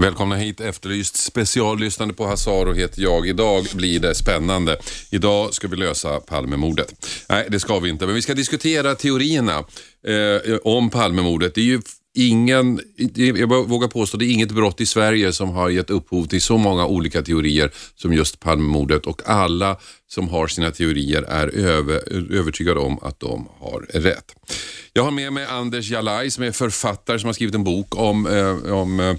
Välkomna hit, Efterlyst speciallyssnande på Hasaro heter jag. Idag blir det spännande. Idag ska vi lösa Palmemordet. Nej, det ska vi inte, men vi ska diskutera teorierna eh, om Palmemordet. Det är ju ingen, jag vågar påstå, det är inget brott i Sverige som har gett upphov till så många olika teorier som just Palmemordet och alla som har sina teorier är över, övertygade om att de har rätt. Jag har med mig Anders Jalaj som är författare som har skrivit en bok om, eh, om eh,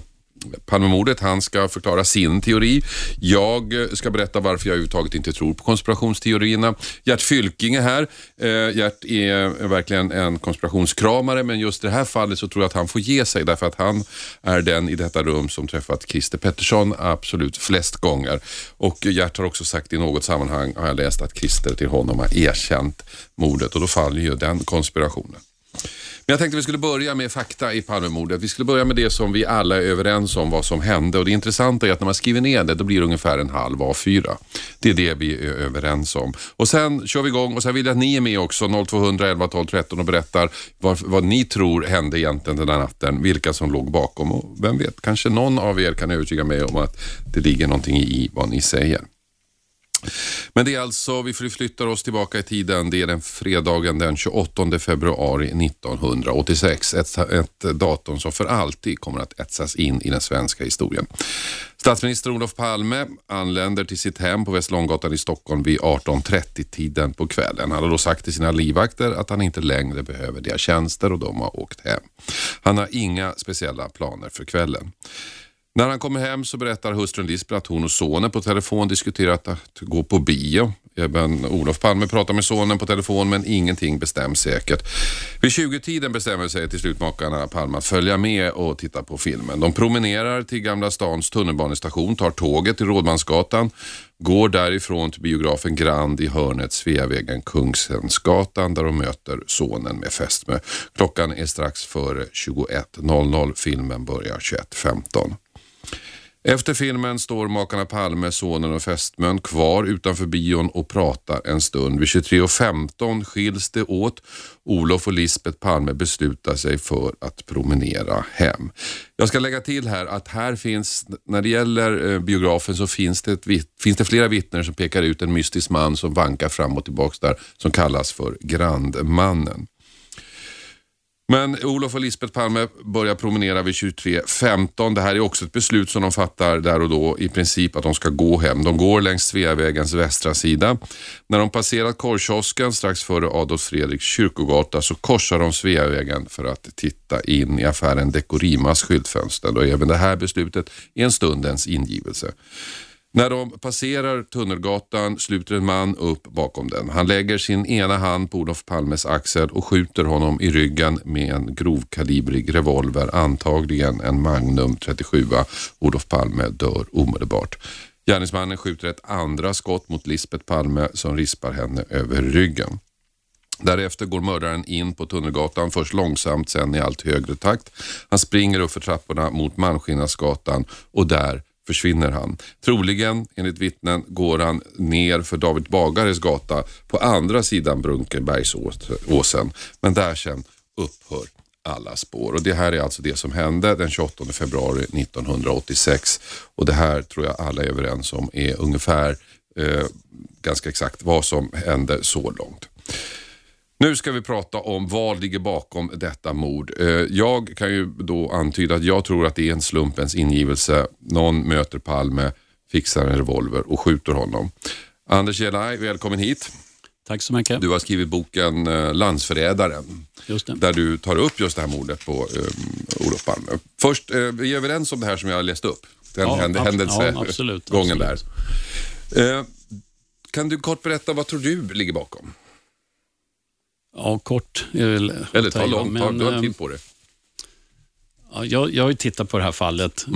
Palmemordet. Han ska förklara sin teori. Jag eh, ska berätta varför jag överhuvudtaget inte tror på konspirationsteorierna. Gert Fylking är här. Eh, Gert är eh, verkligen en konspirationskramare men just i det här fallet så tror jag att han får ge sig därför att han är den i detta rum som träffat Christer Pettersson absolut flest gånger. Och Gert har också sagt i något sammanhang, har jag läst, att Christer till honom har erkänt mordet och då faller ju den konspirationen. Men jag tänkte vi skulle börja med fakta i Palmemordet. Vi skulle börja med det som vi alla är överens om vad som hände och det intressanta är att när man skriver ner det då blir det ungefär en halv A4. Det är det vi är överens om. Och sen kör vi igång och sen vill jag att ni är med också 0200 11 12 13 och berättar vad, vad ni tror hände egentligen den där natten, vilka som låg bakom och vem vet, kanske någon av er kan övertyga mig om att det ligger någonting i vad ni säger. Men det är alltså, vi flyttar oss tillbaka i tiden, det är den fredagen den 28 februari 1986. Ett, ett datum som för alltid kommer att etsas in i den svenska historien. Statsminister Olof Palme anländer till sitt hem på Västerlånggatan i Stockholm vid 18.30-tiden på kvällen. Han har då sagt till sina livvakter att han inte längre behöver deras tjänster och de har åkt hem. Han har inga speciella planer för kvällen. När han kommer hem så berättar hustrun Lisbeth att hon och sonen på telefon diskuterat att gå på bio. Även Olof Palme pratar med sonen på telefon men ingenting bestäms säkert. Vid 20-tiden bestämmer sig till slut makarna Palme att följa med och titta på filmen. De promenerar till Gamla stans tunnelbanestation, tar tåget till Rådmansgatan, går därifrån till biografen Grand i hörnet Sveavägen Kungshänsgatan där de möter sonen med fästmö. Klockan är strax före 21.00. Filmen börjar 21.15. Efter filmen står makarna Palme, sonen och fästmön kvar utanför bion och pratar en stund. Vid 23.15 skiljs det åt. Olof och Lisbeth Palme beslutar sig för att promenera hem. Jag ska lägga till här att här finns, när det gäller eh, biografen så finns det, ett, finns det flera vittnen som pekar ut en mystisk man som vankar fram och tillbaka där som kallas för Grandmannen. Men Olof och Lisbeth Palme börjar promenera vid 23.15. Det här är också ett beslut som de fattar där och då i princip att de ska gå hem. De går längs Sveavägens västra sida. När de passerat korvkiosken strax före Adolf Fredriks kyrkogata så korsar de Sveavägen för att titta in i affären Dekorimas skyltfönster och även det här beslutet är en stundens ingivelse. När de passerar Tunnelgatan sluter en man upp bakom den. Han lägger sin ena hand på Olof Palmes axel och skjuter honom i ryggen med en grovkalibrig revolver, antagligen en Magnum 37. Olof Palme dör omedelbart. Gärningsmannen skjuter ett andra skott mot Lisbeth Palme som rispar henne över ryggen. Därefter går mördaren in på Tunnelgatan, först långsamt, sen i allt högre takt. Han springer upp för trapporna mot Malmskillnadsgatan och där försvinner han. Troligen, enligt vittnen, går han ner för David Bagares gata på andra sidan Brunkebergsåsen. Men där sen upphör alla spår. Och Det här är alltså det som hände den 28 februari 1986. Och det här tror jag alla är överens om är ungefär eh, ganska exakt vad som hände så långt. Nu ska vi prata om vad ligger bakom detta mord. Eh, jag kan ju då antyda att jag tror att det är en slumpens ingivelse. Någon möter Palme, fixar en revolver och skjuter honom. Anders Jelaj, välkommen hit. Tack så mycket. Du har skrivit boken eh, Landsförrädaren. Där du tar upp just det här mordet på um, Olof Palme. Först, uh, vi är överens om det här som jag läste upp. Den ja, händ händelsegången ja, absolut, absolut. där. Uh, kan du kort berätta, vad tror du ligger bakom? Ja, kort är väl Eller ta långt, men, du har tid på det. Ja, jag, jag har ju tittat på det här fallet.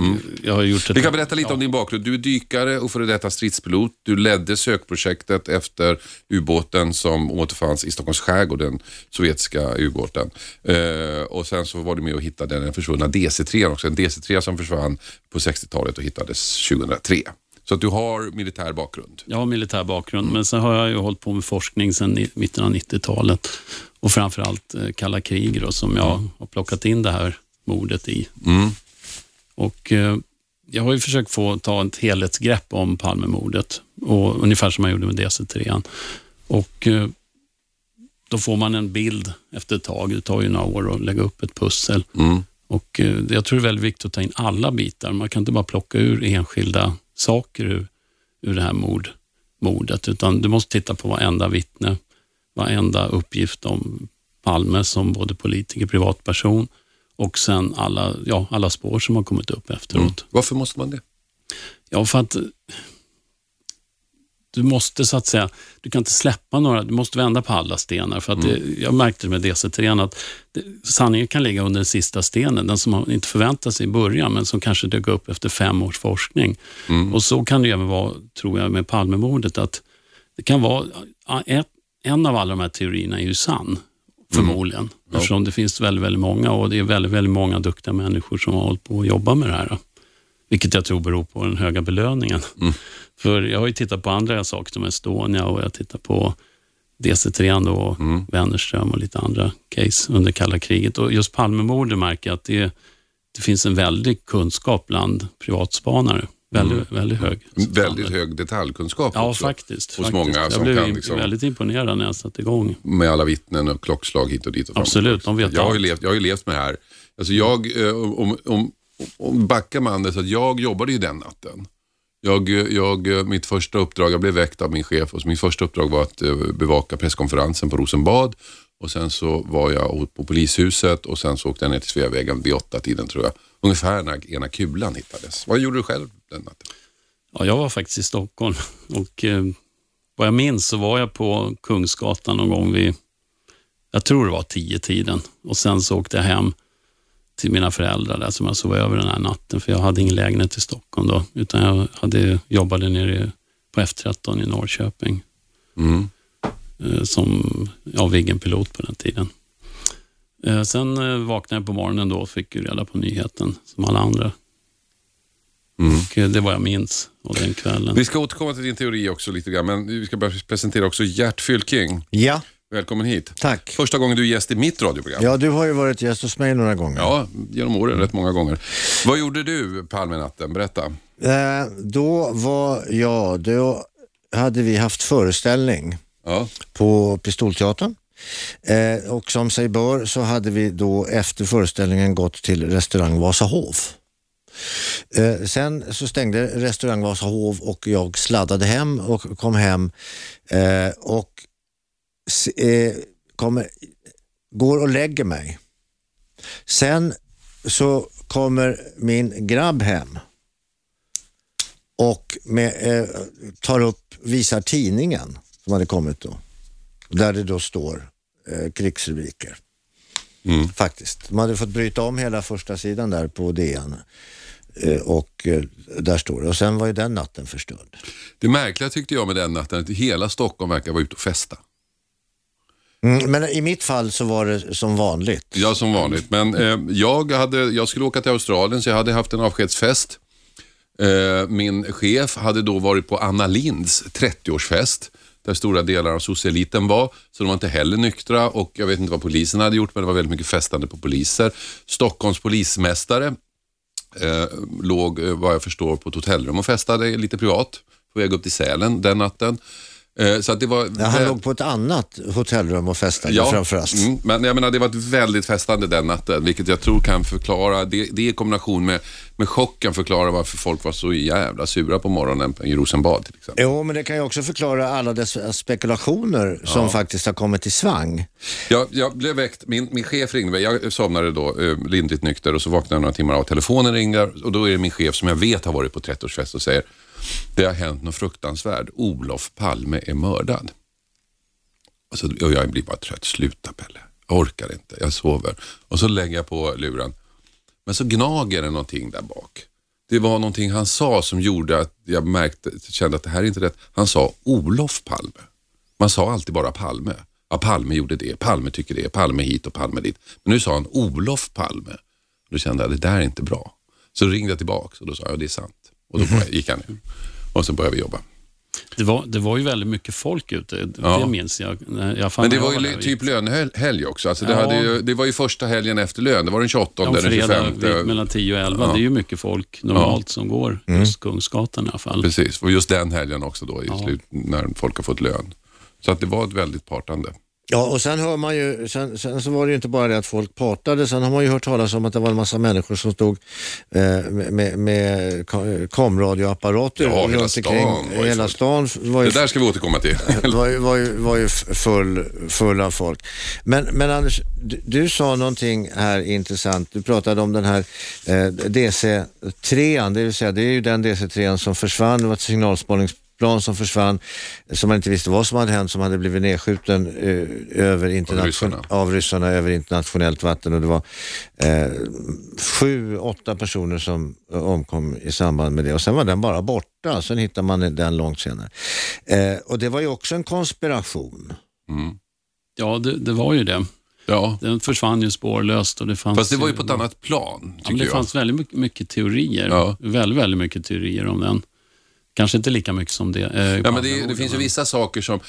Jag har gjort ett, Vi kan berätta lite om din bakgrund. Du är dykare och före detta stridspilot. Du ledde sökprojektet efter ubåten som återfanns i Stockholms skärgård, den sovjetiska ubåten. Eh, och sen så var du med och hittade den försvunna DC-3 också. En DC-3 som försvann på 60-talet och hittades 2003. Så att du har militär bakgrund. Jag har militär bakgrund, men sen har jag ju hållit på med forskning sedan i mitten av 90-talet. Och framförallt eh, kalla krig då, som jag har plockat in det här mordet i. Mm. Och eh, jag har ju försökt få ta ett helhetsgrepp om Palmemordet, och, ungefär som jag gjorde med DC3. Och eh, då får man en bild efter ett tag. Det tar ju några år att lägga upp ett pussel. Mm. Och eh, Jag tror det är väldigt viktigt att ta in alla bitar. Man kan inte bara plocka ur enskilda saker ur, ur det här mord, mordet, utan du måste titta på varenda vittne, varenda uppgift om Palme som både politiker, privatperson och sen alla, ja, alla spår som har kommit upp efteråt. Varför måste man det? Ja, för att du måste så att säga, du kan inte släppa några, du måste vända på alla stenar. För att det, jag märkte med DC3 att det, sanningen kan ligga under den sista stenen, den som man inte förväntar sig i början, men som kanske dök upp efter fem års forskning. Och så kan det ju även vara, tror jag, med Palmemordet, att det kan vara, ett, en av alla de här teorierna är ju sann, förmodligen. Eftersom det finns väldigt, väldigt många och det är väldigt, väldigt många duktiga människor som har hållit på att jobba med det här. Vilket jag tror beror på den höga belöningen. För jag har ju tittat på andra saker som Estonia och jag tittar på DC3 då, och Wennerström och lite andra case under kalla kriget. Och just Palmemordet märker jag att det, det finns en väldig kunskap bland privatspanare. Väldigt, väldigt hög. Väldigt hög detaljkunskap Ja, också. faktiskt. Hos faktiskt. många jag som blev kan liksom- väldigt imponerad när jag satte igång. med alla vittnen och klockslag hit och dit. Och Absolut, de vet jag har, ju allt. levt, jag har ju levt med det här. Alltså jag, eh, om, om, om backar man det så att jag jobbade ju den natten. Jag, jag, mitt första uppdrag, jag blev väckt av min chef och mitt första uppdrag var att eh, bevaka presskonferensen på Rosenbad och sen så var jag på polishuset och sen så åkte jag ner till Sveavägen vid åtta tiden tror jag. Ungefär när ena kulan hittades. Vad gjorde du själv den natten? Ja, jag var faktiskt i Stockholm och eh, vad jag minns så var jag på Kungsgatan någon gång vid, jag tror det var tio tiden och sen så åkte jag hem till mina föräldrar där som jag sov över den här natten för jag hade ingen lägenhet i Stockholm då utan jag hade, jobbade nere på F13 i Norrköping Mm. eh, som ja, Viggenpilot på den tiden. Eh, sen eh, vaknade jag på morgonen då och fick reda på nyheten som alla andra. Mm. Och det var jag minns av den kvällen. Vi ska återkomma till din teori också lite grann, men vi ska börja presentera också Gert Fylking. Ja, Välkommen hit. tack. Första gången du är gäst i mitt radioprogram. Ja, du har ju varit gäst hos mig några gånger. Ja, genom åren rätt många gånger. Vad gjorde du Palmenatten? Berätta. Eh, då var jag, då hade vi haft föreställning Ja. på Pistolteatern. Eh, och som sig bör så hade vi då efter föreställningen gått till restaurang Vasahov. Eh, sen så stängde restaurang Vasahov och jag sladdade hem och kom hem eh, och eh, kommer, går och lägger mig. Sen så kommer min grabb hem och med, eh, tar upp, visar tidningen som hade kommit då. Där det då står eh, krigsrubriker. Mm. Faktiskt. De hade fått bryta om hela första sidan där på DN. Eh, och eh, där står det. Och sen var ju den natten förstörd. Det märkliga tyckte jag med den natten, att hela Stockholm verkar vara ute och festa. Mm, men i mitt fall så var det som vanligt. Ja, som vanligt. Men eh, jag, hade, jag skulle åka till Australien så jag hade haft en avskedsfest. Eh, min chef hade då varit på Anna Linds 30-årsfest där stora delar av socialiten var. Så de var inte heller nyktra och jag vet inte vad polisen hade gjort men det var väldigt mycket festande på poliser. Stockholms polismästare eh, låg, eh, vad jag förstår, på ett hotellrum och festade lite privat på väg upp till Sälen den natten. Eh, så det var Ja, han låg på ett annat hotellrum och festade framförallt. Mm, men jag menar, det var ett väldigt festande den natten, vilket jag tror kan förklara, det, det i kombination med, med chocken förklarar varför folk var så jävla sura på morgonen i Rosenbad till exempel. Jo, men det kan ju också förklara alla dess spekulationer som faktiskt har kommit i svang. Jag, jag blev väckt, min, min chef ringde mig, jag somnade då eh, lindrigt nykter och så vaknade jag några timmar av telefonen ringer och då är det min chef som jag vet har varit på 30-årsfest och säger det har hänt något fruktansvärt, Olof Palme är mördad. Och, så, och jag blir bara trött, sluta Pelle, jag orkar inte, jag sover. Och så lägger jag på luren Men så gnager det någonting där bak. Det var någonting han sa som gjorde att jag märkte, kände att det här är inte rätt. Han sa Olof Palme. Man sa alltid bara Palme. Ja, Palme gjorde det, Palme tycker det, Palme hit och Palme dit. Men nu sa han Olof Palme. Då kände jag att det där är inte bra. Så ringde jag tillbaka och då sa jag, att det är sant. Och då gick han ner. Och så började vi jobba. Det var, det var ju väldigt mycket folk ute, Ja. det minns jag. jag Men det var ju le- typ lönehelg också. Alltså det, Ja. ju, det var ju första helgen efter lön. Det var den 28, Ja, den fredag 25. vid- mellan 10 och 11. Ja. Det är ju mycket folk normalt som går just Kungsgatan i alla fall. Precis, och just den helgen också då i Ja. slut, när folk har fått lön. Så att det var ett väldigt partande. Ja, och sen hör man ju, sen, sen så var det ju inte bara det att folk partade, sen har man ju hört talas om att det var en massa människor som stod eh, med, med, kamradioapparater Ja, hela runt stan omkring. Hela stan var ju Det där ska vi återkomma till. var ju, var ju, var ju full, full av folk. Men, men Anders, du, du sa någonting här intressant. Du pratade om den här eh, DC-3, det vill säga det är ju den DC-3 som försvann, det var ett signalspaningsplan som försvann, som man inte visste vad som hade hänt, som hade blivit nedskjuten eh, över internation- ryssarna. av ryssarna över internationellt vatten och det var eh, sju, åtta personer som omkom i samband med det och sen var den bara borta, sen hittade man den långt senare. Eh, och det var ju också en konspiration. Ja, det, det var ju det. Ja, Den försvann ju spårlöst. Och det fanns fast det var ju på ett annat plan, Ja, men det jag. fanns väldigt mycket, mycket teorier. Ja. Väldigt, väldigt mycket teorier om den. Kanske inte lika mycket som det. Eh, Ja, men det, det finns ju vissa saker som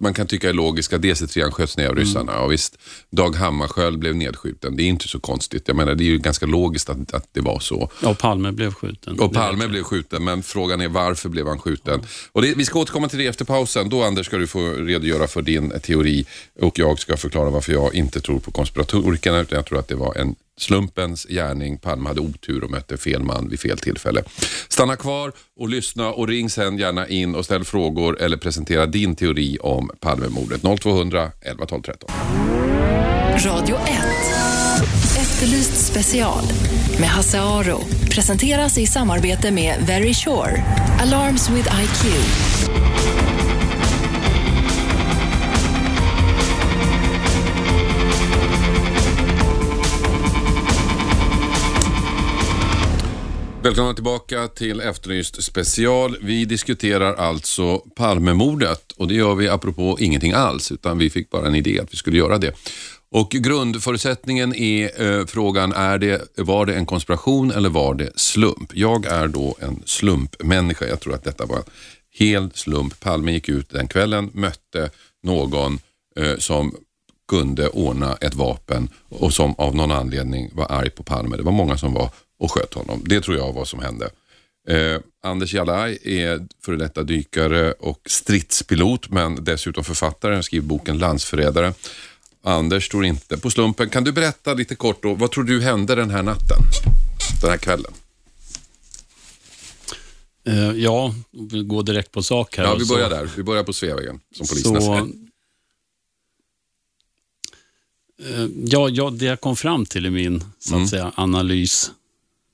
man kan tycka är logiska. DC3 sköts ner av Mm. ryssarna och visst, Dag Hammarskjöld blev nedskjuten. Det är inte så konstigt. Jag menar, det är ju ganska logiskt att, att det var så. Ja, Palme blev skjuten. Och Palme blev skjuten, men frågan är varför blev han skjuten? Och det, vi ska återkomma till det efter pausen. Då Anders ska du få redogöra för din teori och jag ska förklara varför jag inte tror på konspiratorikerna utan jag tror att det var en slumpens gärning. Palme hade otur och mötte fel man vid fel tillfälle. Stanna kvar och lyssna och ring sen gärna in och ställ frågor eller presentera din teori om Palmemordet. 0200 11 12 13. Radio 1. Efterlyst special med Hasse Aro. Presenteras i samarbete med Very Sure. Alarms with IQ. Välkomna tillbaka till Efterlyst special. Vi diskuterar alltså Palmemordet och det gör vi apropå ingenting alls utan vi fick bara en idé att vi skulle göra det. Och grundförutsättningen är eh, frågan, är det, var det en konspiration eller var det slump? Jag är då en slumpmänniska. Jag tror att detta var en hel slump. Palme gick ut den kvällen, mötte någon eh, som kunde ordna ett vapen och som av någon anledning var arg på Palme. Det var många som var och sköt honom. Det tror jag var vad som hände. Eh, Anders Jalaj är före detta dykare och stridspilot men dessutom författare. Han skriver boken Landsförrädare. Anders tror inte på slumpen. Kan du berätta lite kort då, vad tror du hände den här natten? Den här kvällen? Eh, ja, vi går direkt på sak här. Ja, vi så- börjar där. Vi börjar på Sveavägen som poliserna Så, säger. eh, ja, ja, det jag kom fram till i min så att Mm. säga, analys,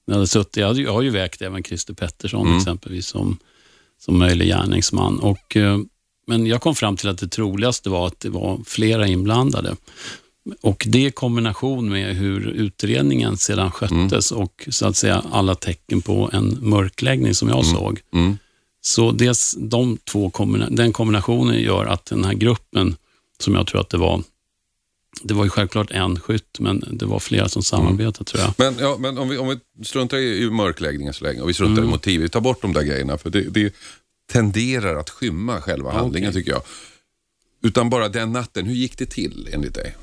jag, hade suttit, jag, hade, jag har ju vägt även Christer Pettersson Mm. exempelvis som, som möjlig gärningsman. Och, eh, men jag kom fram till att det troligaste var att det var flera inblandade. Och det i kombination med hur utredningen sedan sköttes och så att säga alla tecken på en mörkläggning som jag såg. Mm. Så dels de två kombina den kombinationen gör att den här gruppen, som jag tror att det var, det var ju självklart en skytt, men det var flera som samarbetade tror jag. Men, ja, men om, vi, om vi struntar i, i mörkläggningen så länge och vi struntar Mm. i motiv, vi tar bort de där grejerna för det, det tenderar att skymma själva handlingen okej. tycker jag. Utan bara den natten, hur gick det till enligt dig?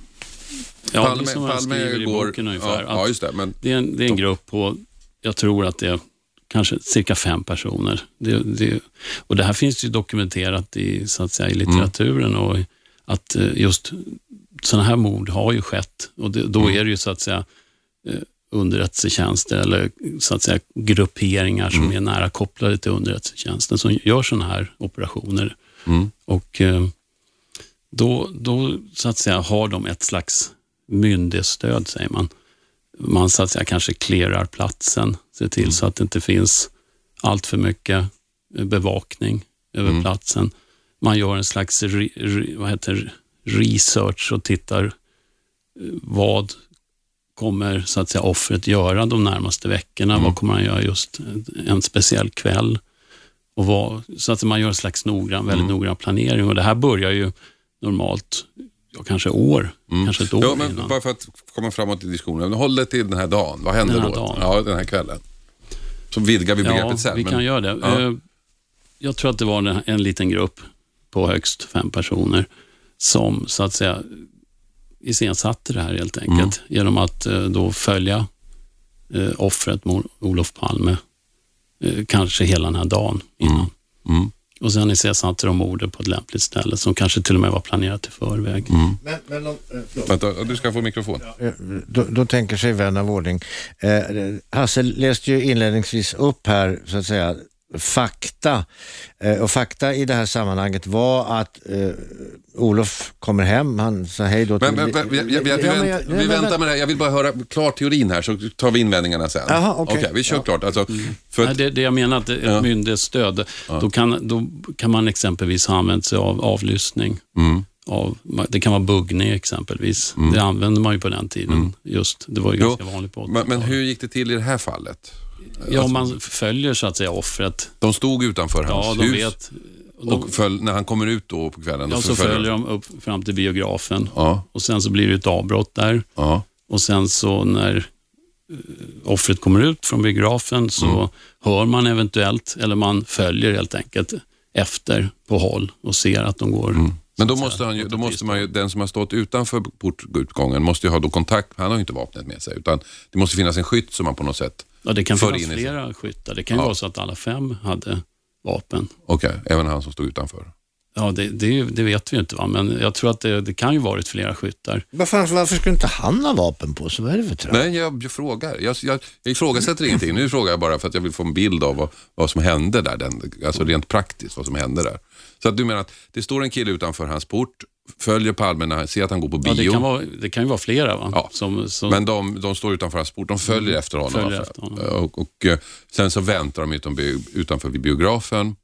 Ja, det är som jag skriver i boken ungefär. Ja, ja, just det. Men, det, är en, det är en grupp på, jag tror att det är kanske cirka fem personer. Det, det, och det här finns ju dokumenterat i, så att säga, i litteraturen och att eh, just sådana här mord har ju skett och det, då är det ju så att säga eh, underrättelsetjänster eller så att säga grupperingar som är nära kopplade till underrättelsetjänsten som gör sådana här operationer. Mm. Och eh, då, då så att säga har de ett slags myndighetsstöd, säger man. Man så att säga kanske clearar platsen, ser till så att det inte finns allt för mycket eh, bevakning över platsen. Man gör en slags vad heter, det, research och tittar eh, vad kommer så att säga offret göra de närmaste veckorna? Vad kommer han göra just en speciell kväll? Och vad, så att man gör en slags noggrann, väldigt noggrann planering. Och det här börjar ju normalt, ja, kanske år, kanske ett år Ja, men innan. bara för att komma framåt i diskussionen. Håll det till den här dagen. Vad hände Den här då? dagen. Ja, den här kvällen. Så vidgar vi begreppet Ja, sen. vi men- kan göra det. Ja. Eh, Jag tror att det var en liten grupp på högst fem personer som så att säga iscensatte det här helt enkelt Mm. genom att eh, då följa eh, offret Mor- Olof Palme eh, kanske hela den här dagen innan. Mm. Och sen iscensatte de mordet på ett lämpligt ställe som kanske till och med var planerat i förväg. Mm. Men, men om, eh. Vänta, du ska få mikrofon. Eh, Då, då tänker sig vän av ordning. Eh, Hasse läste ju inledningsvis upp här så att säga fakta. Eh, och fakta i det här sammanhanget var att eh, Olof kommer hem, han sa hej då Men, men, men, Ja, men vänt, jag- vi men- väntar med det här. Jag vill bara höra klart teorin här så tar vi invändningarna sen. Jaha, okej. vi kör klart. Alltså, för Nej, det, det jag menar, att ett Ja. myndighetsstöd, då, kan, då kan man exempelvis ha använt sig av avlyssning. mm, Av, det kan vara buggning exempelvis. Det använde man ju på den tiden. Just, det var ju Jo, ganska vanligt på men, men 80-talet. hur gick det till i det här fallet? Ja, man följer så att säga offret. De stod utanför Ja, hans de hus vet. De, och föll, när han kommer ut då på kvällen. ja, så följer de upp fram till biografen. Ja, Och sen så blir det ett avbrott där. ja. Och sen så när eh, offret kommer ut från biografen så Mm. hör man eventuellt, eller man följer helt enkelt efter på håll och ser att de går. Mm. Men då måste, han ju, då måste man ju, den som har stått utanför portutgången måste ju ha då kontakt, han har ju inte vapnet med sig, utan det måste finnas en skytt som man på något sätt, Ja, det kan finnas in i sig. flera skyttar. Det kan ju Ja. vara så att alla fem hade vapen. okej, även han som stod utanför. Ja, det, det, det vet vi ju inte, va? men jag tror att det, det kan ju varit flera skyttar. Vad fan, varför skulle inte han ha vapen på sig? Vad är det för trams? Nej, jag, jag frågar. Jag, jag, jag ifrågasätter ingenting. Nu frågar jag bara för att jag vill få en bild av vad, vad som hände där, den, alltså rent praktiskt vad som hände där. Så att du menar att det står en kille utanför hans port, följer Palme när han ser att han går på bio, Ja, det, kan vara, det kan ju vara flera. Va? Ja, Som, som, men de, de står utanför hans port, de följer efter honom. följer alltså. efter honom. Och, och eh, sen så väntar de utom, utanför vid biografen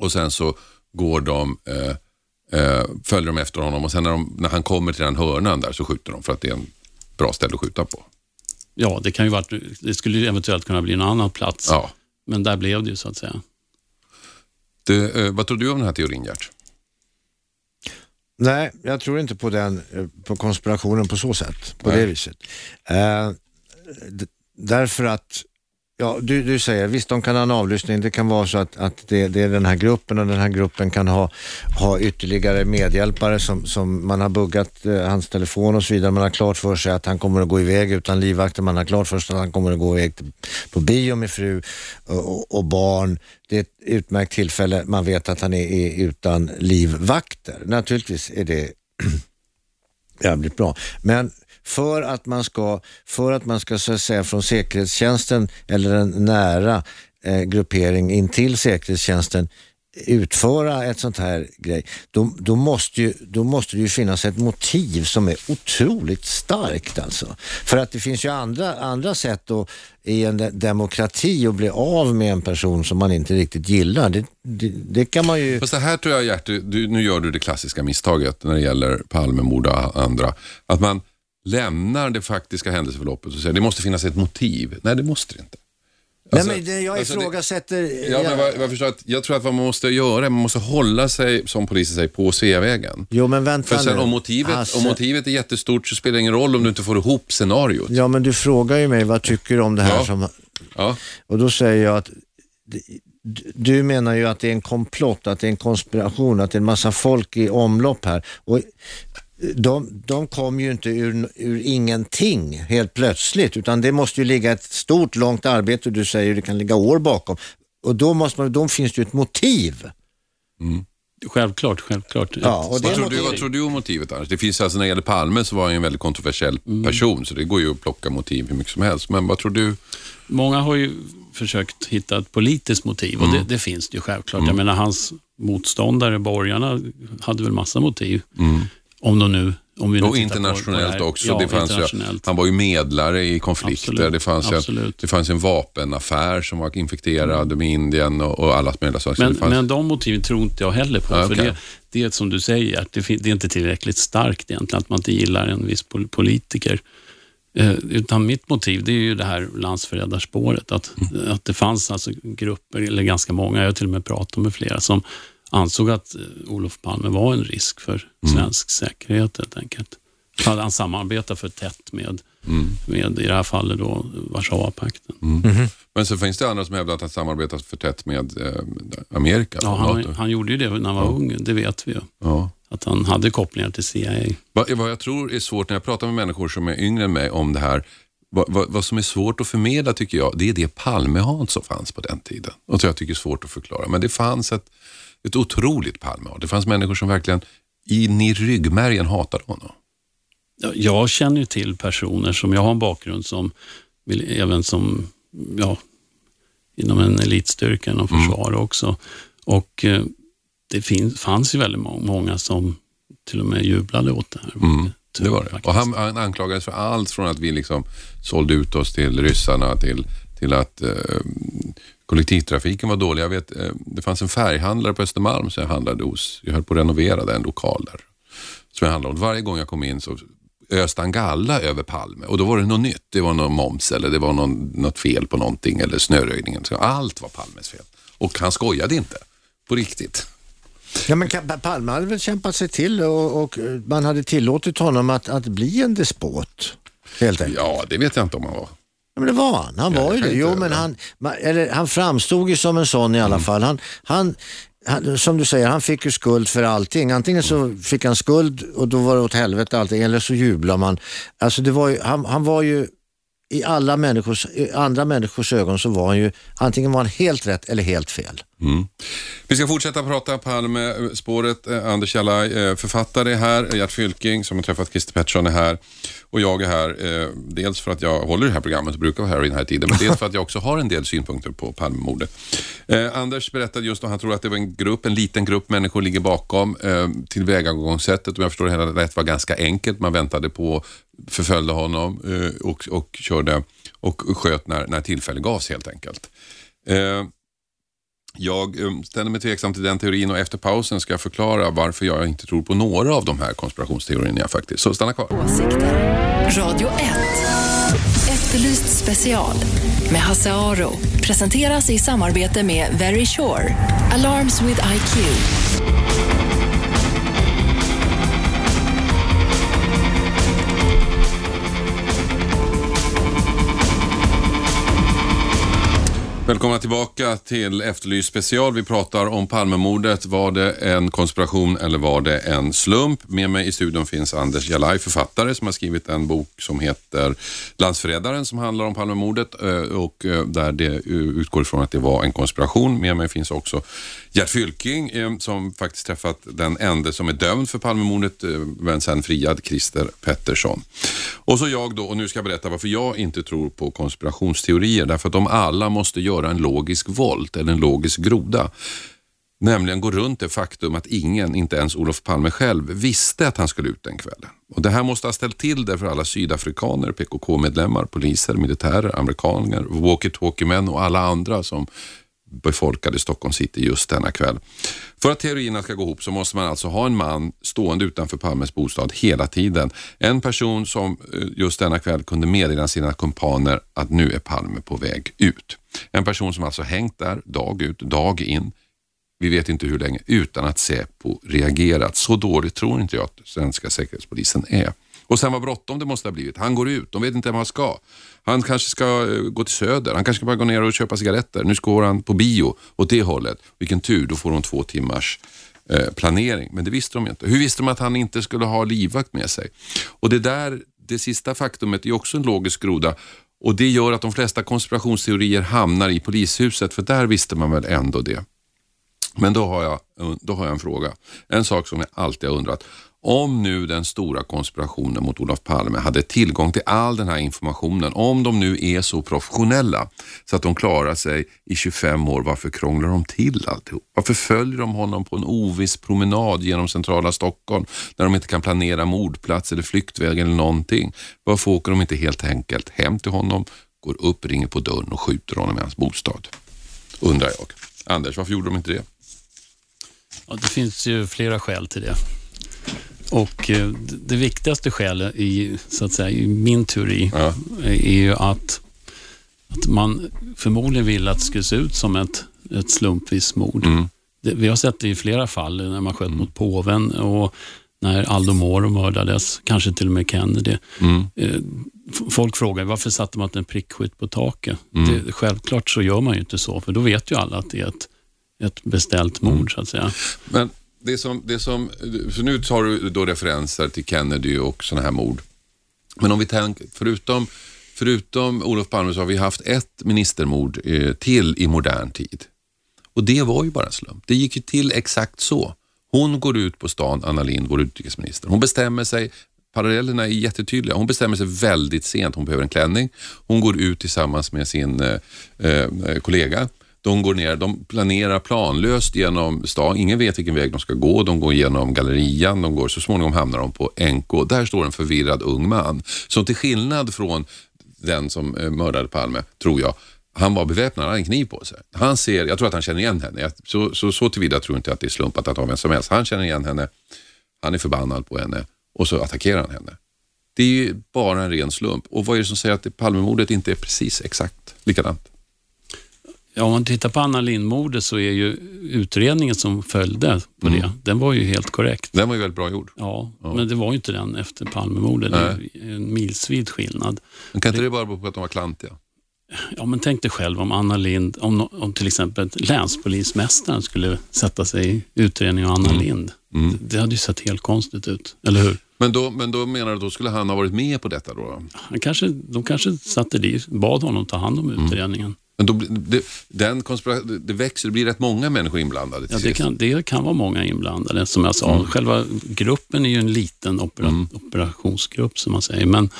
och sen så går de, eh, eh, följer de efter honom och sen när, de, när han kommer till den hörnan där så skjuter de för att det är en bra ställe att skjuta på. ja, det, kan ju varit, det skulle eventuellt kunna bli en annan plats, Ja. men där blev det ju så att säga. Det, eh, vad tror du om den här teorin Gert? Nej, jag tror inte på den, eh, på konspirationen på så sätt, på Nej. det viset. Eh, därför att, ja, du, du säger, visst de kan ha en avlyssning, det kan vara så att, att det, det är den här gruppen och den här gruppen kan ha, ha ytterligare medhjälpare som, som man har buggat eh, hans telefon och så vidare. Man har klart för sig att han kommer att gå iväg utan livvakter, man har klart för sig att han kommer att gå iväg till, på bio med fru och, och, och barn. Det är ett utmärkt tillfälle, man vet att han är, är utan livvakter. Naturligtvis är det jävligt bra. Men för att man ska, för att man ska så att säga från säkerhetstjänsten eller en nära eh, gruppering in till säkerhetstjänsten utföra ett sånt här grej, då, då, måste ju, då måste det ju finnas ett motiv som är otroligt starkt alltså. För att det finns ju andra, andra sätt att, i en de- demokrati att bli av med en person som man inte riktigt gillar. Det, det, det kan man ju... Fast det här tror jag Gert, du, nu gör du det klassiska misstaget när det gäller Palmemord och andra. Att man lämnar det faktiska händelseförloppet och säger det måste finnas ett motiv. Nej, det måste det inte. Alltså- Nej, men jag alltså det- ifrågasätter... Ja, men jag- jag, förstår att, jag tror att vad man måste göra, man måste hålla sig, som polisen säger, på Sveavägen. Jo, men vänta För sen nu. om motivet, Hasse. om motivet är jättestort så spelar det ingen roll om du inte får ihop scenariot. Ja, men du frågar ju mig vad tycker du om det här Ja. som... Ja. Och då säger jag att du menar ju att det är en komplott, att det är en konspiration, att det är en massa folk i omlopp här. Och de, de kom ju inte ur, ur ingenting helt plötsligt, utan det måste ju ligga ett stort, långt arbete, du säger det kan ligga år bakom. Och då, måste man, då finns det ju ett motiv. Självklart, självklart. Ja, och det Vad, tror du, motivet- vad tror du om motivet annars? Det finns alltså när det gäller Palme så var han ju en väldigt kontroversiell person så det går ju att plocka motiv hur mycket som helst. Men vad tror du? Många har ju försökt hitta ett politiskt motiv och det, Mm. det finns det ju självklart. Jag menar hans motståndare, borgarna, hade väl massa motiv. Om de nu... Om vi Och internationellt också. Ja, det fanns ju, internationellt. han var ju medlare i konflikter. Absolut, Det, fanns ju, absolut. det fanns en vapenaffär som var infekterad med Indien och, och alla möjliga saker. Men, fanns, men de motiven tror inte jag heller på. Ja, För det, det är som du säger, att det, det är inte tillräckligt starkt egentligen, att man inte gillar en viss pol- politiker. Eh, utan mitt motiv det är ju det här landsförrädarspåret. Att, Mm. att det fanns alltså grupper, eller ganska många, jag har till och med pratat med flera, som ansåg att eh, Olof Palme var en risk för Mm. svensk säkerhet helt enkelt. Att han samarbetar för tätt med, Mm. med i det här fallet då, Warszawapakten. Men så finns det andra som hävdar att han samarbetat för tätt med eh, Amerika. Ja, han, han gjorde ju det när han var ung, det vet vi ju. Ja. Att han hade kopplingar till CIA. Vad, vad jag tror är svårt när jag pratar med människor som är yngre än mig om det här, vad, vad, vad som är svårt att förmedla tycker jag, det är det Palmehat som fanns på den tiden. Och som jag tycker är svårt att förklara. Men det fanns ett, ett otroligt Palmehat. Det fanns människor som verkligen in i ryggmärgen hatade honom. Ja, Jag känner ju till personer som, jag har en bakgrund som, även som, ja, inom en elitstyrka inom Mm. försvar också. Och eh, det finns, fanns ju väldigt må- många som till och med jublade åt det här. Mm, det var det. Faktiskt. Och han, han anklagades för allt från att vi liksom sålde ut oss till ryssarna till, till att eh, kollektivtrafiken var dålig. Jag vet, eh, det fanns en färghandlare på Östermalm som jag handlade hos. Jag höll på att renovera den lokal där. Som jag handlade om. Varje gång jag kom in så öste han galla över Palme och då var det något nytt. Det var någon moms eller det var någon, något fel på någonting eller snöröjningen. Så allt var Palmes fel. Och han skojade inte. På riktigt. Ja, men Palme hade väl kämpat sig till och, och eh, man hade tillåtit honom att, att bli en despot. Helt enkelt. Ja, det vet jag inte om han var. Ja, men det var han. Han var ju det. Jo, men han, eller, han framstod ju som en sån i alla fall. Han, han, han, som du säger, han fick ju skuld för allting. Antingen så fick han skuld och då var det åt helvete allting, eller så jublar man. Alltså det var ju, han, han var ju i alla människors, i andra människors ögon så var han ju, antingen var han helt rätt eller helt fel. Mm. Vi ska fortsätta prata Palme-spåret. Eh, Anders Jalaj, eh, författare är här. Gert Fylking som har träffat Christer Pettersson är här. Och jag är här, eh, dels för att jag håller det här programmet och brukar vara här i den här tiden, men dels för att jag också har en del synpunkter på Palmemordet. Eh, Anders berättade just att han tror att det var en grupp, en liten grupp människor ligger bakom. Eh, tillvägagångssättet, om jag förstår det hela rätt, var ganska enkelt. Man väntade på, förföljde honom eh, och, och körde och sköt när, när tillfälle gavs helt enkelt. Eh, jag eh, ställer mig tveksam till den teorin och efter pausen ska jag förklara varför jag inte tror på några av de här konspirationsteorierna faktiskt. Så stanna kvar. Åsikter. Radio 1. Efterlyst special med Hasse Aro. Presenteras i samarbete med Very Sure. Alarms with IQ. Välkomna tillbaka till Efterlyst special. Vi pratar om Palmemordet. Var det en konspiration eller var det en slump? Med mig i studion finns Anders Jalaj, författare som har skrivit en bok som heter Landsförrädaren som handlar om Palmemordet eh, och eh, där det eh, utgår ifrån att det var en konspiration. Med mig finns också Gert Fylking eh, som faktiskt träffat den enda som är dömd för Palmemordet eh, men sen friad, Christer Pettersson. Och så jag då, och nu ska jag berätta varför jag inte tror på konspirationsteorier. Därför att de alla måste göra en logisk volt eller en logisk groda. Nämligen gå runt det faktum att ingen, inte ens Olof Palme själv, visste att han skulle ut den kvällen. Och Det här måste ha ställt till det för alla sydafrikaner, PKK-medlemmar, poliser, militärer, amerikaner, walkie-talkie-män och alla andra som befolkade Stockholm city just denna kväll. För att teorierna ska gå ihop så måste man alltså ha en man stående utanför Palmes bostad hela tiden. En person som eh, just denna kväll kunde meddela sina kumpaner att nu är Palme på väg ut. En person som alltså hängt där dag ut, dag in, vi vet inte hur länge, utan att Säpo reagerat. Så dåligt tror inte jag att svenska säkerhetspolisen är. Och sen vad bråttom det måste ha blivit. Han går ut, de vet inte vart han ska. Han kanske ska eh, gå till Söder, han kanske ska bara gå ner och köpa cigaretter. Nu ska han på bio åt det hållet. Vilken tur, då får de två timmars eh, planering. Men det visste de inte. Hur visste de att han inte skulle ha livvakt med sig? Och det där, det sista faktumet är också en logisk groda. Och det gör att de flesta konspirationsteorier hamnar i polishuset, för där visste man väl ändå det. Men då har, jag, då har jag en fråga. En sak som jag alltid har undrat. Om nu den stora konspirationen mot Olof Palme hade tillgång till all den här informationen, om de nu är så professionella så att de klarar sig i 25 år, varför krånglar de till alltihop? Varför följer de honom på en oviss promenad genom centrala Stockholm när de inte kan planera mordplats eller flyktväg eller någonting? Varför åker de inte helt enkelt hem till honom, går upp, ringer på dörren och skjuter honom i hans bostad? Undrar jag. Anders, varför gjorde de inte det? Ja, det finns ju flera skäl till det. Och eh, det, viktigaste skälet i, så att säga, i min teori Ja. är ju att, att man förmodligen vill att det skulle se ut som ett, ett slumpvis mord. Mm. Det, vi har sett det i flera fall när man sköt mot påven och när Aldo Moro mördades, kanske till och med Kennedy. Mm. Eh, Folk frågar varför satte man inte en prickskytt på taket? Mm. Det, självklart så gör man ju inte så, för då vet ju alla att det är ett, ett beställt Mm. mord, så att säga. Men det som, det som, för nu tar du då referenser till Kennedy och sådana här mord. Men om vi tänker, förutom, förutom Olof Palme så har vi haft ett ministermord eh, till i modern tid. Och det var ju bara en slump. Det gick ju till exakt så. Hon går ut på stan, Anna Lindh, vår utrikesminister. Hon bestämmer sig, parallellerna är jättetydliga. Hon bestämmer sig väldigt sent. Hon behöver en klänning. Hon går ut tillsammans med sin eh, eh kollega. De går ner, de planerar planlöst genom stan. Ingen vet vilken väg de ska gå. De går genom gallerian, de går, så småningom hamnar de på NK. Där står en förvirrad ung man som till skillnad från den som eh, mördade Palme, tror jag, han var beväpnad, han hade en kniv på sig. Han ser, jag tror att han känner igen henne. Så, så, så tillvida tror jag inte att det är slumpat att ha vem som helst. Han känner igen henne, han är förbannad på henne och så attackerar han henne. Det är ju bara en ren slump. Och vad är det som säger att Palmemordet inte är precis exakt likadant? Ja, om man tittar på Anna Lindh-mordet så är ju utredningen som följde på Mm. det, den var ju helt korrekt. Den var ju väldigt bra gjord. Ja, men det var ju inte den efter Palmemordet. Det är en milsvid skillnad. Men kan inte det bara bero på att de var klantiga? Ja, men tänk dig själv om Anna Lind, om, om till exempel länspolismästaren skulle sätta sig i utredning av Anna Mm. Lind. Det, det hade ju sett helt konstigt ut, eller hur? Men då, men då menar du, då skulle han ha varit med på detta då? då? Han kanske, de kanske satte dit, bad honom ta hand om Mm. utredningen. Men då, det, den det växer, det blir rätt många människor inblandade Ja, det, kan, det kan vara många inblandade, som jag sa. Mm. Själva gruppen är ju en liten opera, operationsgrupp, som man säger. Men,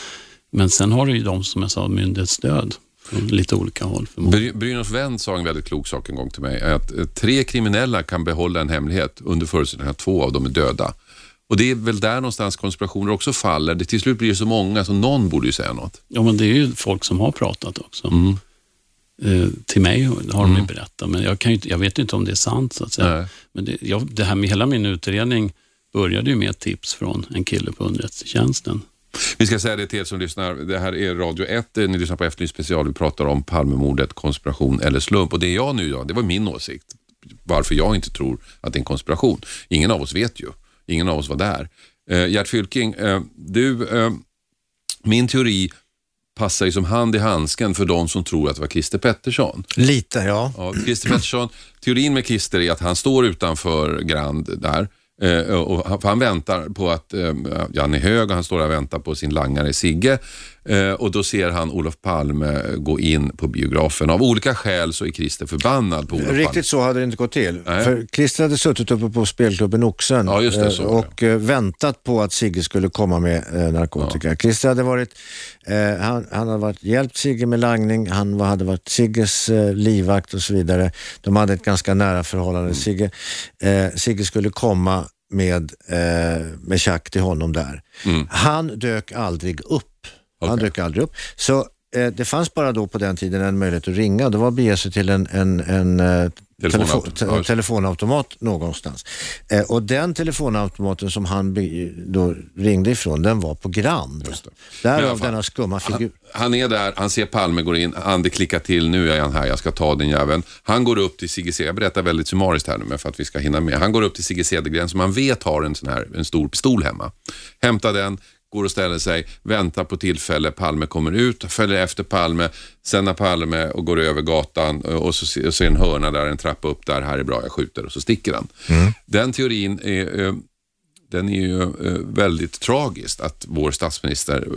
men sen har du ju de, som jag sa, myndighetsstöd från lite olika håll. Bry- Brynolf Wendt sa en väldigt klok sak en gång till mig. Att eh, tre kriminella kan behålla en hemlighet under förutsättning att två av dem är döda. Och det är väl där någonstans konspirationer också faller. Det till slut blir det så många så någon borde ju säga något. Ja, men det är ju folk som har pratat också. Mm. Eh, till mig har de ju berättat, men jag, kan ju, jag vet ju inte om det är sant. så att säga. Nej. Men det, jag, det här med hela min utredning började ju med ett tips från en kille på underrättelsetjänsten. Vi ska säga det till er som lyssnar. Det här är Radio 1. Ni lyssnar på Efterlyst special. Vi pratar om Palmemordet, konspiration eller slump. Och det jag nu gör, det var min åsikt. Varför jag inte tror att det är en konspiration. Ingen av oss vet ju. Ingen av oss var där. Eh, Gert Fylking, eh, du, eh, min teori passar ju som hand i handsken för de som tror att det var Christer Pettersson. Lite, ja. Ja, Christer Pettersson, teorin med Christer är att han står utanför Grand där eh, och han, väntar på att, eh, ja, han är hög och han står där och väntar på sin langare Sigge och då ser han Olof Palme gå in på biografen. Av olika skäl så är Christer förbannad på Olof Palme. Riktigt så hade det inte gått till. Nej. För Christer hade suttit uppe på spelklubben Oxen Ja, det, eh, det. och eh, väntat på att Sigge skulle komma med eh, narkotika. Christer hade varit, eh, han, han hade varit hjälpt Sigge med langning, han hade varit Sigges eh, livvakt och så vidare. De hade ett ganska nära förhållande. Mm. Sigge, eh, Sigge skulle komma med, eh, med tjack till honom där. Han dök aldrig upp. Han Mm. Okej. dök aldrig upp. Så eh, det fanns bara då på den tiden en möjlighet att ringa. Det var att bege sig till en, en, en eh, Telefonautomat. telefon, te- telefonautomat någonstans. Eh, och den telefonautomaten som han be, då ringde ifrån, den var på Grand. Därav denna skumma figur. Han är där, han ser Palme går in, Ande klickar till, nu är han här, jag ska ta den jäveln. Han går upp till Sigge jag berättar väldigt summariskt här nu men för att vi ska hinna med. Han går upp till Sigge Cedergren som man vet har en sån här en stor pistol hemma. Hämtar den, går och ställer sig, väntar på tillfälle, Palme kommer ut, följer efter Palme, sen när Palme och går över gatan och så ser är en hörna där, en trappa upp där, här är bra, jag skjuter och så sticker han. Den teorin är eh, den är ju eh, väldigt tragiskt att vår statsminister eh,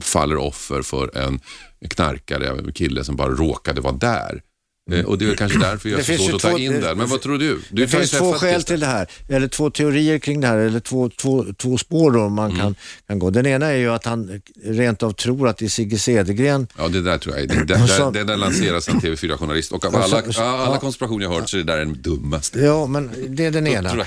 faller offer för en knarkare, en kille som bara råkade vara där. Eh, Och det är kanske därför jag är så svårt att ta in den. Men vad tror du? du Det har finns två skäl till det här, eller två teorier kring det här, eller två, två, två spår då man Mm. kan, kan gå. Den ena är ju att han rent av tror att det är Sigge Cedergren Ja, det där tror jag. Det, det, det, det där lanseras en TV4-journalist och av alla, alla konspirationer jag har hört så är det där den dummaste. Ja, men det är den ena.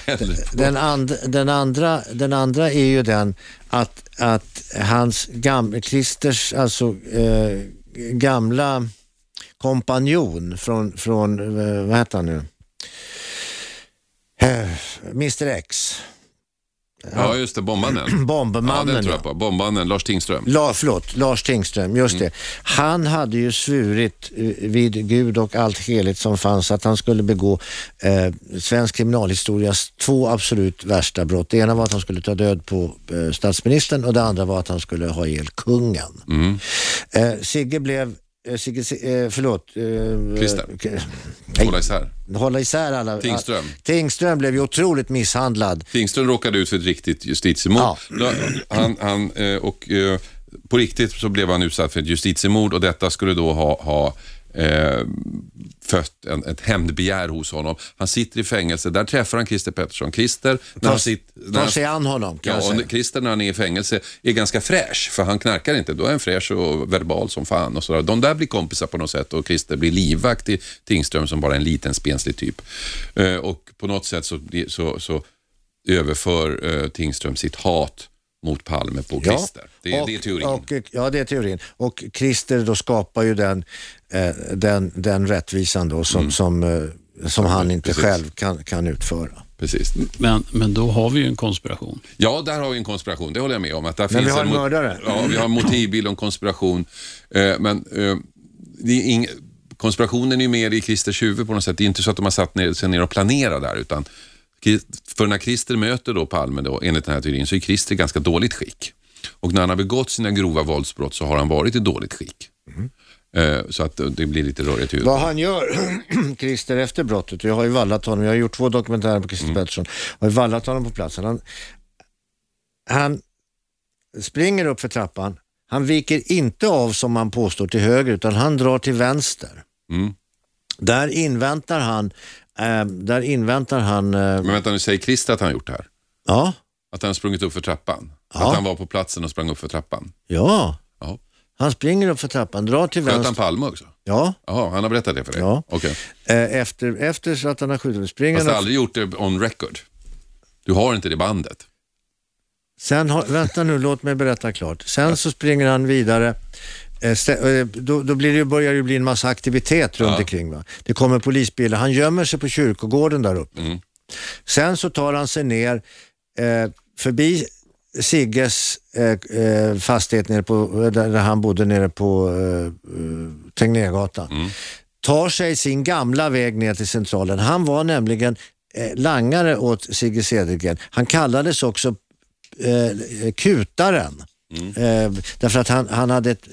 Den, and, den, andra, den andra är ju den att, att hans gam, Christers, alltså eh, gamla kompanjon från, från eh, vad heter han nu? Eh, Mr X. Ja, just det. Bombmannen. Ja, Bombmannen, den tror ja. jag på. Bombmannen, Lars Tingström. La, förlåt, Lars Tingström, just det. Han hade ju svurit eh, vid Gud och allt heligt som fanns att han skulle begå eh, svensk kriminalhistorias två absolut värsta brott. Det ena var att han skulle ta död på eh, statsministern och det andra var att han skulle ha ihjäl kungen. Mm. Eh, Sigge blev Sigge, eh, förlåt. Eh, Christer. eh, Hålla isär. hålla isär alla. Tingström. Tingström blev ju otroligt misshandlad. Tingström råkade ut för ett riktigt justitiemord. Ja. Han, han, eh, och, eh, på riktigt så blev han utsatt för ett justitiemord och detta skulle då ha, ha eh, fött en, ett hämndbegär hos honom. Han sitter i fängelse, där träffar han Christer Pettersson. Christer, när han sitter... när Ta han- sig an honom kan Ja, jag och säga. Christer när han är i fängelse är ganska fräsch, för han knarkar inte. Då är han fräsch och verbal som fan. Och. De där blir kompisar på något sätt och Christer blir livvakt till Tingström som bara är en liten spenslig typ. Eh, och på något sätt så, så, så överför eh, Tingström sitt hat mot Palme på Christer. det, är- det är teorin. Och, ja, det är teorin. Och Christer då skapar ju den, den, den rättvisan då som, som, eh, som han inte precis. själv kan, kan utföra. Precis. Men, men då har vi ju en konspiration. Ja, där har vi en konspiration. Det håller jag med om. Att där Men finns vi har en mördare. Ja, vi har en motivbild och en konspiration. Eh, men eh, det är ing- konspirationen är ju mer i Christers huvud på något sätt. Det är inte så att de har satt ner, sig ner och planerat där, utan för när Christer möter då Palme, då, enligt den här teorin, så är Christer i ganska dåligt skick. Och när han har begått sina grova våldsbrott så har han varit i dåligt skick. Eh, så att eh, det blir lite rörigt i huvudet. Vad han gör, Christer, efter brottet, jag har ju vallat honom, jag har gjort två dokumentärer på Christer Pettersson, jag har ju vallat honom på platsen. Han, han springer upp för trappan, han viker inte av som han påstår till höger, utan han drar till vänster. Mm. Där inväntar han, eh, där inväntar han, eh, Men vänta nu, säger Christer att han har gjort det här? ja, Att han har sprungit upp för trappan? Ja. Att han var på platsen och sprang upp för trappan? ja. Han springer upp för trappan, drar till Sköt han vänster. Palme också? Ja, Jaha, han har berättat det för dig? Ja. Okej. eh, efter, efter så att han har skjutit, springer Fast han upp- aldrig gjort det on record? Du har inte det bandet? Sen har, vänta nu, låt mig berätta klart. Sen så springer han vidare. Eh, eh, Då, då blir det, börjar det bli en massa aktivitet runt Ja. omkring. Va? Det kommer polisbilar. Han gömmer sig på kyrkogården där uppe. Mm. Sen så tar han sig ner eh, förbi Sigges eh, eh, fastighet nere på, där, där han bodde nere på eh, eh, Tegnérgatan. Mm. Tar sig sin gamla väg ner till centralen. Han var nämligen eh, langare åt Sigge Cedergren. Han kallades också eh, Kutaren. Eh, därför att han, han hade ett,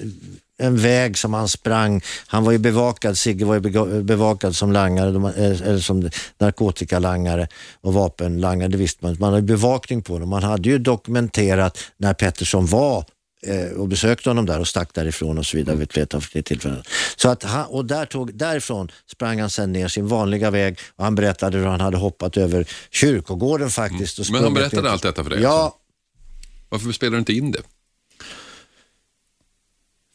en väg som han sprang. Han var ju bevakad, Sigge var ju bevakad som langare, eh, eller som narkotikalangare och vapenlangare, det visste man. Man hade bevakning på dem. Man hade ju dokumenterat när Pettersson var eh, och besökte honom där och stack därifrån och så vidare vid ett flertal tillfällen. Så att han, och där tog, därifrån sprang han sen ner sin vanliga väg och han berättade hur han hade hoppat över kyrkogården faktiskt. Och Men han berättade allt detta för dig? Ja, alltså? Varför spelar du inte in det?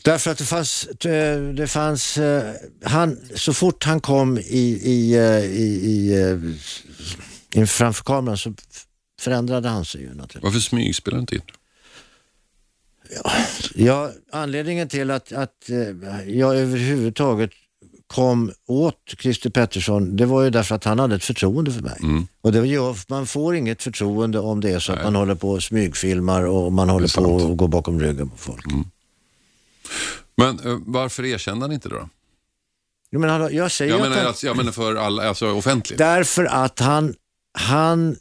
Därför att det fanns, eh, det fanns eh, han, så fort han kom i, i, eh, i, i, framför kameran så förändrade han sig ju naturligtvis. Varför smygspelar inte in? Ja, anledningen till att, att jag överhuvudtaget kom åt Christer Pettersson, det var ju därför att han hade ett förtroende för mig. Mm. Och det gör, man får inget förtroende om det är så att man håller på och smygfilmar och man håller på och går bakom ryggen på folk. Men eh, varför erkände han inte då? Jo, men han, jag säger Jag att menar, han, alltså, jag menar för alla, alltså offentligt. Därför att han, han,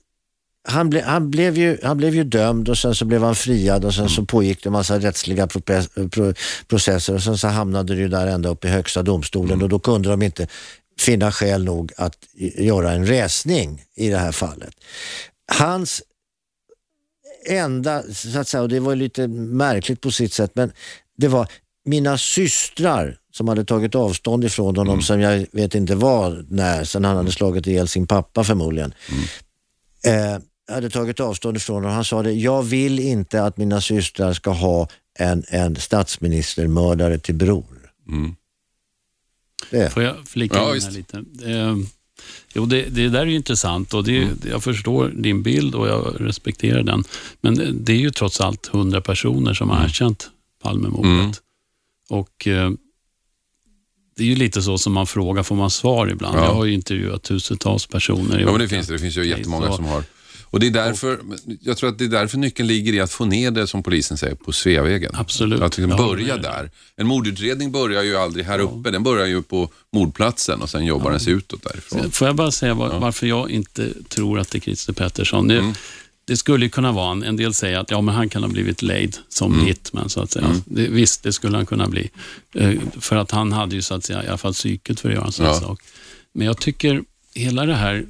han, ble, han, blev ju, han blev ju dömd och sen så blev han friad och sen så pågick det en massa rättsliga processer och sen så hamnade det ju där ända upp i högsta domstolen och då kunde de inte finna skäl nog att göra en resning i det här fallet. Hans enda, så att säga, och det var lite märkligt på sitt sätt, men det var mina systrar som hade tagit avstånd ifrån honom som jag vet inte var när, sen han hade slagit ihjäl sin pappa förmodligen. Eh, hade tagit avstånd ifrån honom. Han sa det, jag vill inte att mina systrar ska ha en, en statsministermördare till bror. Mm. Det. Får jag flika Ja, in här lite? Eh, jo, det, det där är ju intressant och det, Mm. jag förstår din bild och jag respekterar den. Men det är ju trots allt hundra personer som Mm. har erkänt Palmemordet. Och eh, det är ju lite så som man frågar, får man svar ibland? Ja. Jag har ju intervjuat tusentals personer. Ja, men det finns det. Det finns ju jättemånga som har... Och det är därför, jag tror att det är därför nyckeln ligger i att få ner det, som polisen säger, på Sveavägen. Absolut. Att liksom Ja, börja där. En mordutredning börjar ju aldrig här uppe, den börjar ju på mordplatsen och sen jobbar den sig utåt därifrån. Får jag bara säga var, varför jag inte tror att det är Christer Pettersson. Det, Mm. Det skulle kunna vara en, en del säger att ja, men han kan ha blivit lejd som Mm. hitman, så att säga. Det, visst, det skulle han kunna bli. Eh, för att han hade ju så att säga i alla fall psyket för att göra en sån här Ja. sak. Men jag tycker hela det här,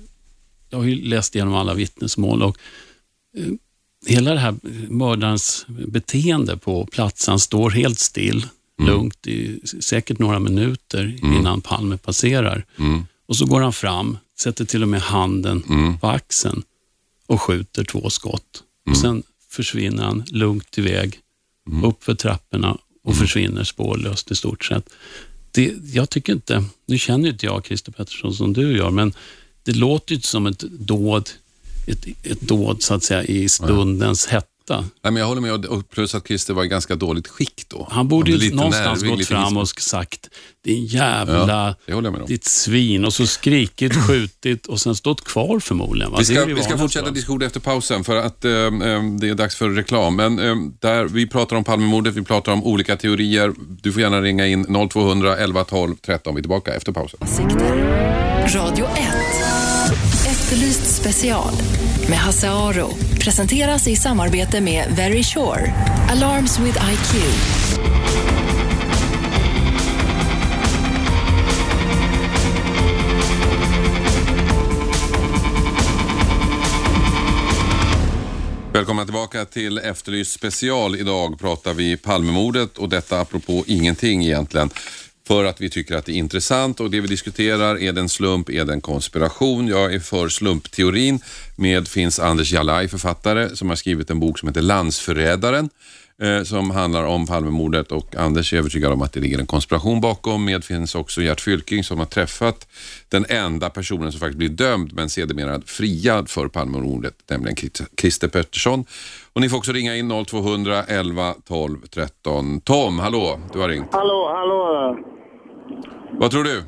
jag har ju läst igenom alla vittnesmål och eh, hela det här mördarens beteende på platsen, han står helt still, lugnt i säkert några minuter innan Palme passerar. Och så går han fram, sätter till och med handen på axeln och skjuter två skott. Och Sen försvinner han lugnt iväg, upp för trapporna och försvinner spårlöst i stort sett. Det, jag tycker inte, nu känner inte jag Christer Pettersson som du gör, men det låter ju inte som ett dåd, ett, ett dåd så att säga i stundens hetta. Nej, men jag håller med, och- plus att Christer var i ganska dåligt skick då. Han borde ju någonstans nervig, gått fram is- och sagt, din jävla, om. ditt svin, och så skrikit, skjutit och sen stått kvar förmodligen. Va? Vi ska, vi ska fortsätta diskussionen efter pausen för att eh, eh, det är dags för reklam. Men eh, där, vi pratar om Palmemordet, vi pratar om olika teorier. Du får gärna ringa in 0200 11 12 13. Vi är tillbaka efter pausen. Sikter. Radio 1. Efterlyst special med Hasse Aro. Presenteras i samarbete med Very Sure. Alarms with IQ. Välkomna tillbaka till Efterlyst special. Idag pratar vi Palmemordet och detta apropå ingenting egentligen. För att vi tycker att det är intressant och det vi diskuterar, är det en slump, är det en konspiration? Jag är för slumpteorin. Med finns Anders Jalaj, författare, som har skrivit en bok som heter Landsförrädaren. Eh, som handlar om Palmemordet och Anders är övertygad om att det ligger en konspiration bakom. Med finns också Gert Fylking som har träffat den enda personen som faktiskt blir dömd men sedermera friad för Palmemordet, nämligen Christer Pettersson. Och ni får också ringa in 0200 11 12 13. Tom, hallå, du har ringt. Hallå, hallå. Vad tror du?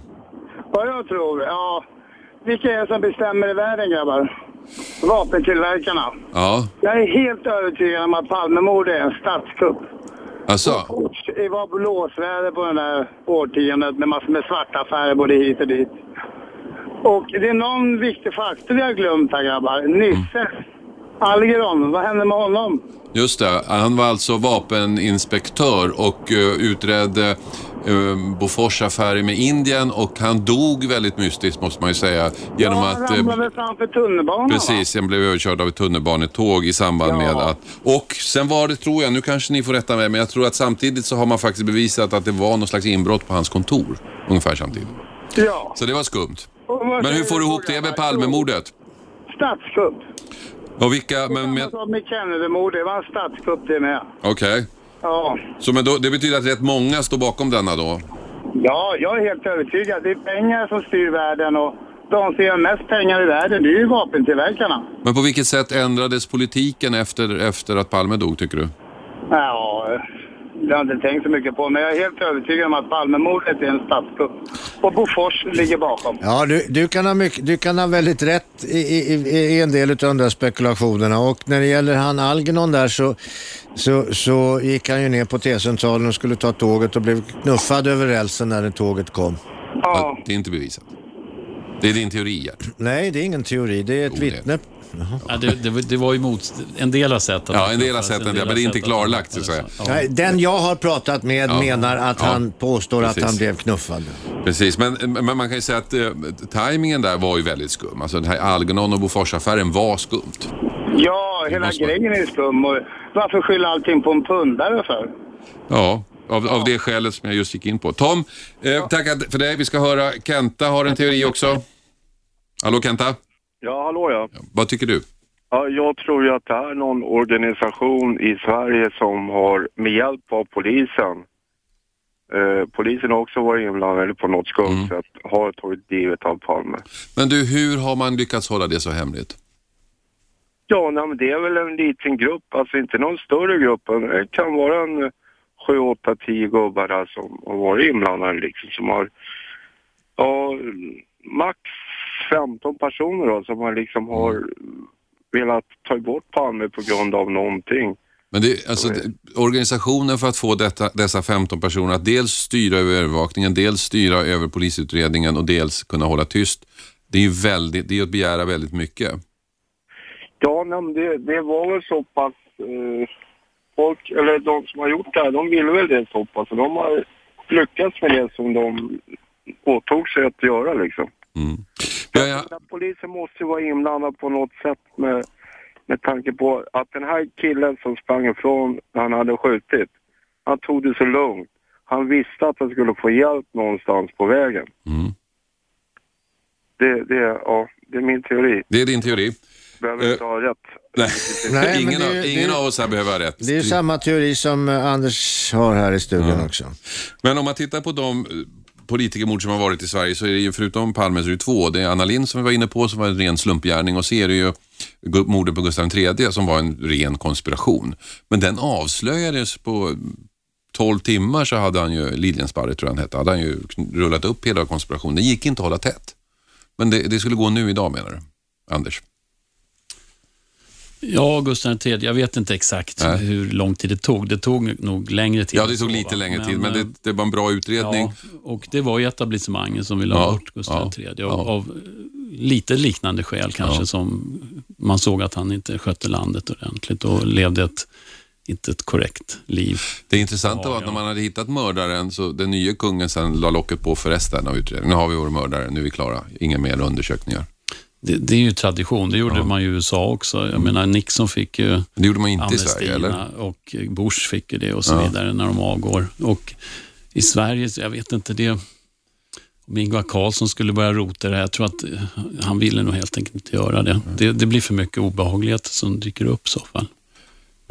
Vad jag tror? Ja, vilka är det som bestämmer i världen grabbar? Vapentillverkarna. Ja, Jag är helt övertygad om att Palmemordet är en statskupp. alltså. Det var blåsväder på den där årtiondet med massor med svarta affärer både hit och dit. Och det är någon viktig faktor vi har glömt här grabbar. Nisse Algeron, vad hände med honom? Just det, han var alltså vapeninspektör och uh, utredde uh, Bofors affärer med Indien och han dog väldigt mystiskt måste man ju säga. Genom ja, att... han eh, ramlade framför tunnelbanan va? Precis, han blev överkörd av ett tunnelbanetåg i samband Ja. med att... Och sen var det, tror jag, nu kanske ni får rätta mig, men jag tror att samtidigt så har man faktiskt bevisat att det var någon slags inbrott på hans kontor. Ungefär samtidigt. Ja. Så det var skumt. Men hur får du ihop det med? Palmemordet? Statskupp. Och vilka... Men, med Kennedy-mordet, det var en statskupp det med. Okej. Ja. Så men då, det betyder att rätt många står bakom denna då? ja, jag är helt övertygad. Det är pengar som styr världen och de som gör mest pengar i världen, det är ju vapentillverkarna. Men på vilket sätt ändrades politiken efter, efter att Palme dog, tycker du? Ja, det har jag inte tänkt så mycket på, men jag är helt övertygad om att Palmemordet är en statskupp. Och Bofors ligger bakom. Ja, du, du, kan ha mycket, du kan ha väldigt rätt i, i, i en del av de där spekulationerna och när det gäller han Algernon där så, så, så gick han ju ner på T-centralen och skulle ta tåget och blev knuffad över rälsen när det tåget kom. Ja. Det är inte bevisat. Det är din teori, Gert. Nej, det är ingen teori, det är ett Jo, det vittne. Ja, det, det, var- det var ju mot, en del har sett att Ja, en del har sett en del, men det är inte klarlagt, så att säga. Ja. Nej, den jag har pratat med Ja. menar att Ja, han påstår att precis. han blev knuffad. Precis, men, men man kan ju säga att eh, tajmingen där var ju väldigt skum. Alltså den här Algernon och Boforsaffären var skumt. Ja, hela måste man- grejen är skum. Och varför skylla allting på en pundare för? Ja, av, av det skälet som jag just gick in på. Tom, eh, tackar för det. Vi ska höra, Kenta har en teori också. Hallå Kenta, Ja, hallå ja. vad tycker du? ja. Jag tror ju att det är någon organisation i Sverige som har med hjälp av polisen eh, polisen har också varit inblandad på något skumt Mm. sätt, har tagit livet av Palme. Men du, hur har man lyckats hålla det så hemligt? Ja, nej, men det är väl en liten grupp, alltså inte någon större grupp. Det kan vara en sju, åtta, tio gubbar där som har varit inblandade liksom, som har, ja, max 15 personer då som har liksom har velat ta bort Palme på grund av någonting. Men det, alltså, det, organisationen för att få detta, dessa 15 personer att dels styra över övervakningen, dels styra över polisutredningen och dels kunna hålla tyst. Det är ju väldigt, det är att begära väldigt mycket. Ja, men det, det var väl så pass... Eh, folk, eller de som har gjort det här, de ville väl det så pass. De har lyckats med det som de åtog sig att göra liksom. Mm. Ja, ja. Polisen måste ju vara inblandad på något sätt med, med tanke på att den här killen som sprang ifrån när han hade skjutit, han tog det så lugnt. Han visste att han skulle få hjälp någonstans på vägen. Mm. Det, det, ja, det är min teori. Det är din teori. Behöver inte uh, ha rätt. Nej, Nej ingen, det, av, ingen det, av oss här behöver ha rätt. Det är ju samma teori som Anders har här i studion mm. också. Men om man tittar på de politikermord som har varit i Sverige så är det ju förutom Palme så är det två. Det är Anna Lind som vi var inne på som var en ren slumpgärning och så är det ju mordet på Gustav III som var en ren konspiration. Men den avslöjades på 12 timmar så hade han ju, Liljensparre tror jag han hette, hade han ju rullat upp hela konspirationen. Det gick inte att hålla tätt. Men det, det skulle gå nu idag menar du, Anders? Ja, Gustav III, jag vet inte exakt Nej. hur lång tid det tog. Det tog nog längre tid. Ja, det tog lite längre tid, men det, det, var en bra utredning. Ja, och det var ju etablissemanget som ville ha ja, bort Gustav ja, III. Av, ja. av, lite liknande skäl kanske, som man såg att han inte skötte landet ordentligt och levde ett inte ett korrekt liv. Det intressanta var att när man hade hittat mördaren så den nya kungen sen la locket på för resten av utredningen. Nu har vi vår mördare, nu är vi klara. Inga mer undersökningar. Det, det, är ju tradition. Det gjorde ja. man i USA också. Jag mm. menar, Nixon fick ju Det gjorde man inte i Sverige, eller? och Bush fick ju det och så ja. vidare när de avgår. Och i Sverige, jag vet inte det. Om Ingvar Carlsson skulle börja rota det här, jag tror att eh, han ville nog helt enkelt inte göra det. Mm. Det, det blir för mycket obehaglighet som dyker upp i så fall.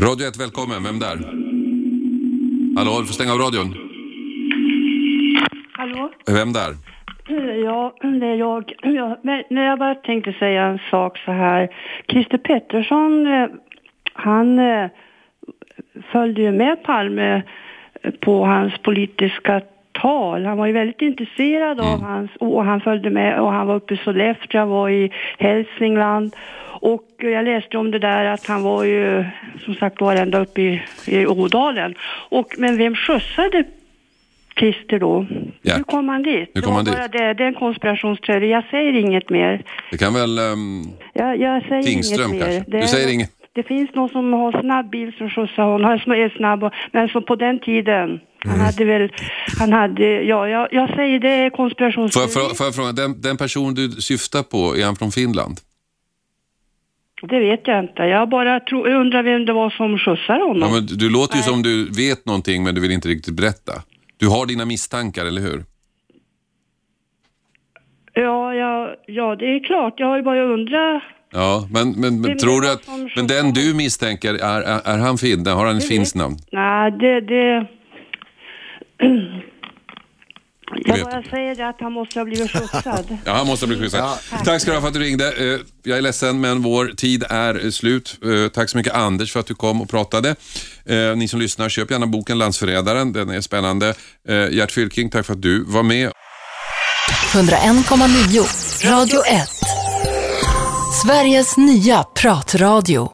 Radio 1, välkommen. Vem där? Hallå, du får stänga av radion. Hallå? Vem där? Ja, det är jag. Ja, men när jag bara tänkte säga en sak så här. Christer Pettersson, eh, han eh, följde ju med Palme på hans politiska tal. Han var ju väldigt intresserad av mm. hans, och han följde med och han var uppe i Sollefteå, var i Hälsingland. Och jag läste om det där att han var ju som sagt var ända uppe i, i Ådalen. Och, men vem skjutsade Christer då. Ja. Hur kom han dit? Hur kom han dit? Det, det är en konspirationsteori. Jag säger inget mer. Det kan väl um, jag, jag säger Tingström inget kanske? Mer. Du säger inget? Det finns någon som har snabb bil som skjutsar honom. Han är snabb, men som på den tiden. Mm. Han hade väl, han hade, ja, jag, jag säger det är konspirationsteori. Får jag, får jag fråga, den, den person du syftar på, är han från Finland? Det vet jag inte. Jag bara tro, undrar vem det var som skjutsade honom. Ja, men du låter ju Nej. som du vet någonting men du vill inte riktigt berätta. Du har dina misstankar, eller hur? Ja, ja, ja, det är klart. Jag har ju bara undrat. Ja, men, men, men tror du att men den du misstänker, är, är, är han fin? Har han ett finskt namn? Nej, det... det... Jag bara säger det att han måste ha blivit skjutsad. ja, han måste ha blivit skjutsad. Ja. Tack ska du ha för att du ringde. Eh, jag är ledsen, men vår tid är slut. Eh, tack så mycket Anders för att du kom och pratade. Eh, ni som lyssnar, köp gärna boken Landsförrädaren. Den är spännande. Gert Fylking, tack för att du var med. 101,9 Radio 1 Sveriges nya pratradio